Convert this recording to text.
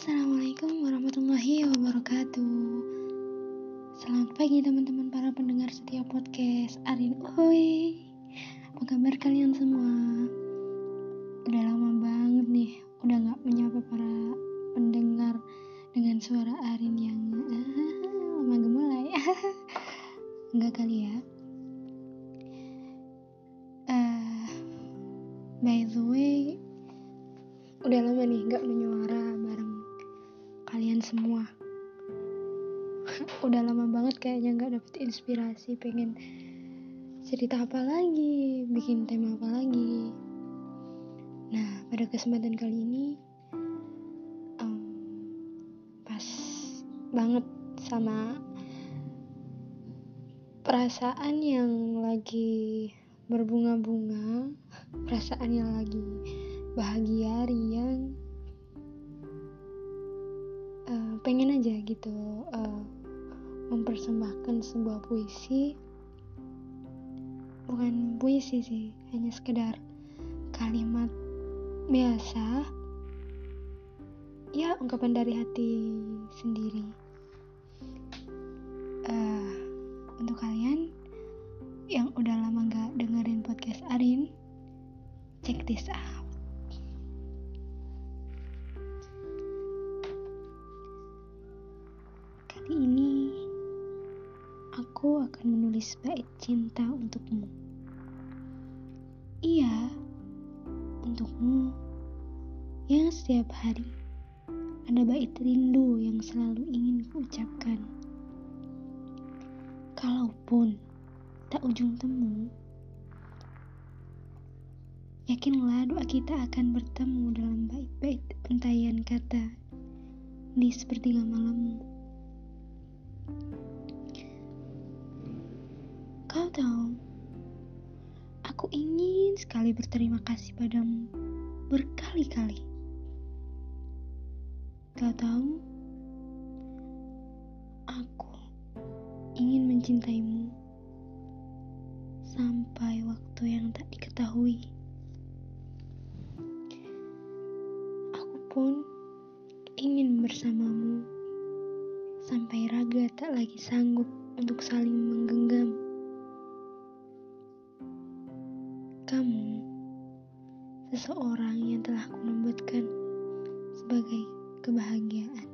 Assalamualaikum warahmatullahi wabarakatuh. Selamat pagi teman-teman para pendengar setiap podcast Arin Oi Apa kabar kalian semua? Udah lama banget nih Udah gak menyapa para pendengar Dengan suara Arin yang ah, Lama gemulai. Enggak kali ya? Uh, By the way Udah lama nih gak menyuara kalian semua. Udah lama banget kayaknya nggak dapet inspirasi pengen cerita apa lagi bikin tema apa lagi. Nah pada kesempatan kali ini um, pas banget sama perasaan yang lagi berbunga-bunga perasaan yang lagi bahagia riang uh, pengen aja gitu uh, mempersembahkan sebuah puisi. Bukan puisi sih hanya sekedar kalimat biasa. Ya ungkapan dari hati sendiri. Uh, untuk kalian yang udah lama gak dengerin podcast Arin check this out aku akan menulis bait cinta untukmu. Iya, untukmu yang setiap hari ada bait rindu yang selalu ingin kuucapkan. Kalaupun tak ujung temu, yakinlah doa kita akan bertemu dalam bait-bait pentayan kata di sepertiga malammu. Kau tahu, aku ingin sekali berterima kasih padamu berkali-kali. Kau tahu, aku ingin mencintaimu sampai waktu yang tak diketahui. Aku pun ingin bersamamu sampai raga tak lagi sanggup untuk saling menggenggam. Kamu seseorang yang telah kunobatkan sebagai kebahagiaan.